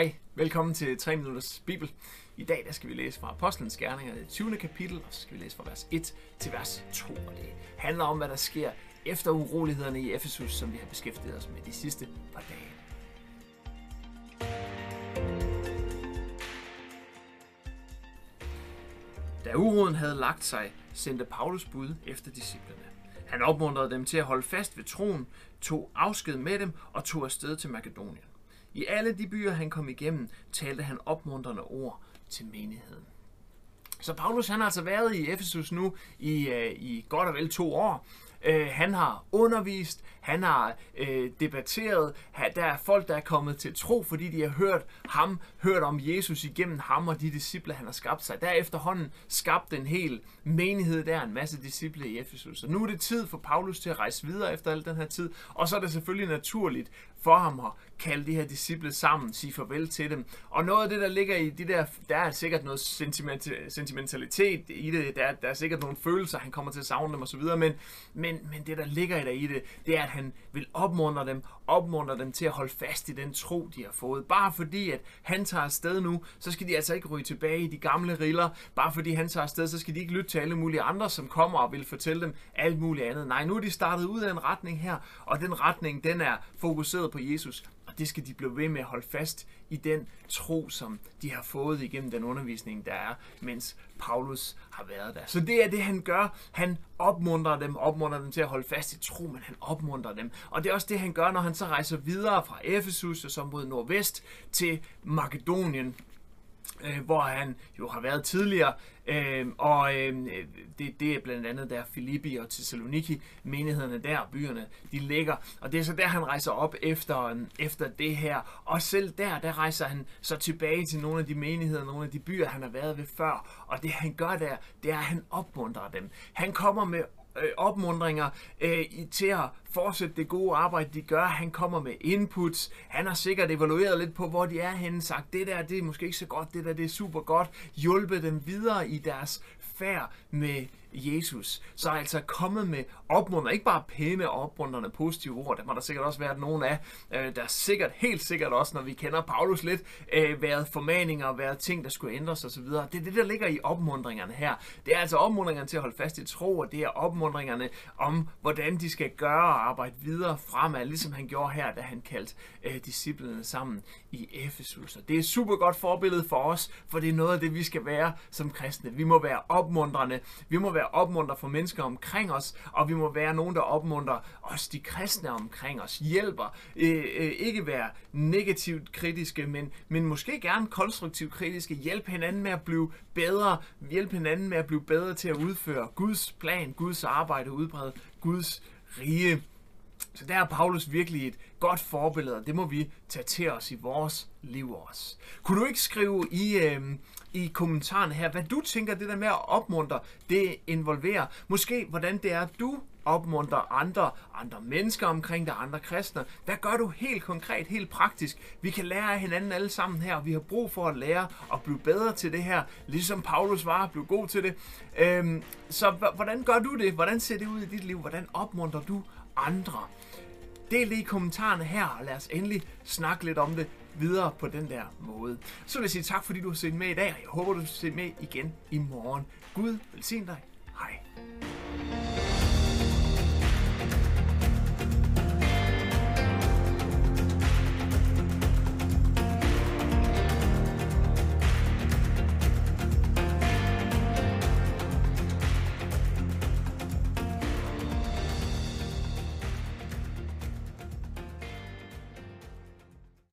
Hej, velkommen til 3 minutters bibel. I dag der skal vi læse fra Apostlenes Gerninger, det 20. kapitel, og så skal vi læse fra vers 1 til vers 2. Og det handler om, hvad der sker efter urolighederne i Efesus, som vi har beskæftiget os med de sidste par dage. Da uroen havde lagt sig, sendte Paulus bud efter disciplene. Han opmuntrede dem til at holde fast ved troen, tog afsked med dem og tog afsted til Makedonien. I alle de byer, han kom igennem, talte han opmuntrende ord til menigheden. Så Paulus han har altså været i Efesus nu i, øh, i godt og vel to år. Øh, han har undervist, han har øh, debatteret, der er folk, der er kommet til tro, fordi de har hørt ham, hørt om Jesus igennem ham og de disciple, han har skabt sig. Der er efterhånden skabt en hel menighed der, en masse disciple i Efesus. Så nu er det tid for Paulus til at rejse videre efter al den her tid, og så er det selvfølgelig naturligt for ham at kalde de her disciple sammen, sige farvel til dem. Og noget af det, der ligger i de der, der er sikkert noget sentimentalitet i det, der, der er sikkert nogle følelser, han kommer til at savne dem osv., men, men, men det, der ligger i det, det er, at han vil opmuntre dem, opmuntre dem til at holde fast i den tro, de har fået. Bare fordi, at han tager afsted nu, så skal de altså ikke ryge tilbage i de gamle riller. Bare fordi han tager afsted, så skal de ikke lytte til alle mulige andre, som kommer og vil fortælle dem alt muligt andet. Nej, nu er de startet ud af en retning her, og den retning, den er fokuseret på Jesus. Det skal de blive ved med at holde fast i den tro, som de har fået igennem den undervisning, der er, mens Paulus har været der. Så det er det, han gør. Han opmuntrer dem, opmuntrer dem til at holde fast i tro, men han opmuntrer dem. Og det er også det, han gør, når han så rejser videre fra Efesus og så mod nordvest til Makedonien øh, hvor han jo har været tidligere, øh, og øh, det, det er blandt andet der Filippi og Thessaloniki, menighederne der, byerne, de ligger, og det er så der, han rejser op efter, øh, efter det her, og selv der, der rejser han så tilbage til nogle af de menigheder, nogle af de byer, han har været ved før, og det han gør der, det er, at han opmuntrer dem. Han kommer med øh, opmundringer øh, til at fortsætte det gode arbejde, de gør. Han kommer med inputs. Han har sikkert evalueret lidt på, hvor de er henne, sagt, det der, det er måske ikke så godt, det der, det er super godt. Hjulpet dem videre i deres færd med Jesus. Så er altså kommet med opmuntrende, ikke bare pæne opmuntrende positive ord, der må der sikkert også være nogen af. Øh, der er sikkert, helt sikkert også, når vi kender Paulus lidt, øh, været formaninger, været ting, der skulle ændres osv. Det er det, der ligger i opmundringerne her. Det er altså opmundringerne til at holde fast i tro, og det er opmundringerne om, hvordan de skal gøre arbejde videre fremad, ligesom han gjorde her, da han kaldte øh, disciplene sammen i Efesus. Og det er et super godt forbillede for os, for det er noget af det, vi skal være som kristne. Vi må være opmuntrende, vi må være opmuntre for mennesker omkring os, og vi må være nogen, der opmuntrer os, de kristne omkring os, hjælper, øh, øh, ikke være negativt kritiske, men, men måske gerne konstruktivt kritiske, hjælpe hinanden med at blive bedre, hjælpe hinanden med at blive bedre til at udføre Guds plan, Guds arbejde, udbrede Guds rige. Så der er Paulus virkelig et godt forbillede, og det må vi tage til os i vores liv også. Kunne du ikke skrive i, øh, i kommentaren her, hvad du tænker, det der med at opmuntre, det involverer? Måske, hvordan det er, du opmuntrer andre, andre mennesker omkring dig, andre kristne. Hvad gør du helt konkret, helt praktisk? Vi kan lære af hinanden alle sammen her, og vi har brug for at lære og blive bedre til det her, ligesom Paulus var, blive god til det. Øhm, så hvordan gør du det? Hvordan ser det ud i dit liv? Hvordan opmuntrer du andre? Del det i kommentarerne her, og lad os endelig snakke lidt om det videre på den der måde. Så vil jeg sige tak, fordi du har set med i dag, og jeg håber, du vil se med igen i morgen. Gud velsign dig. Hej.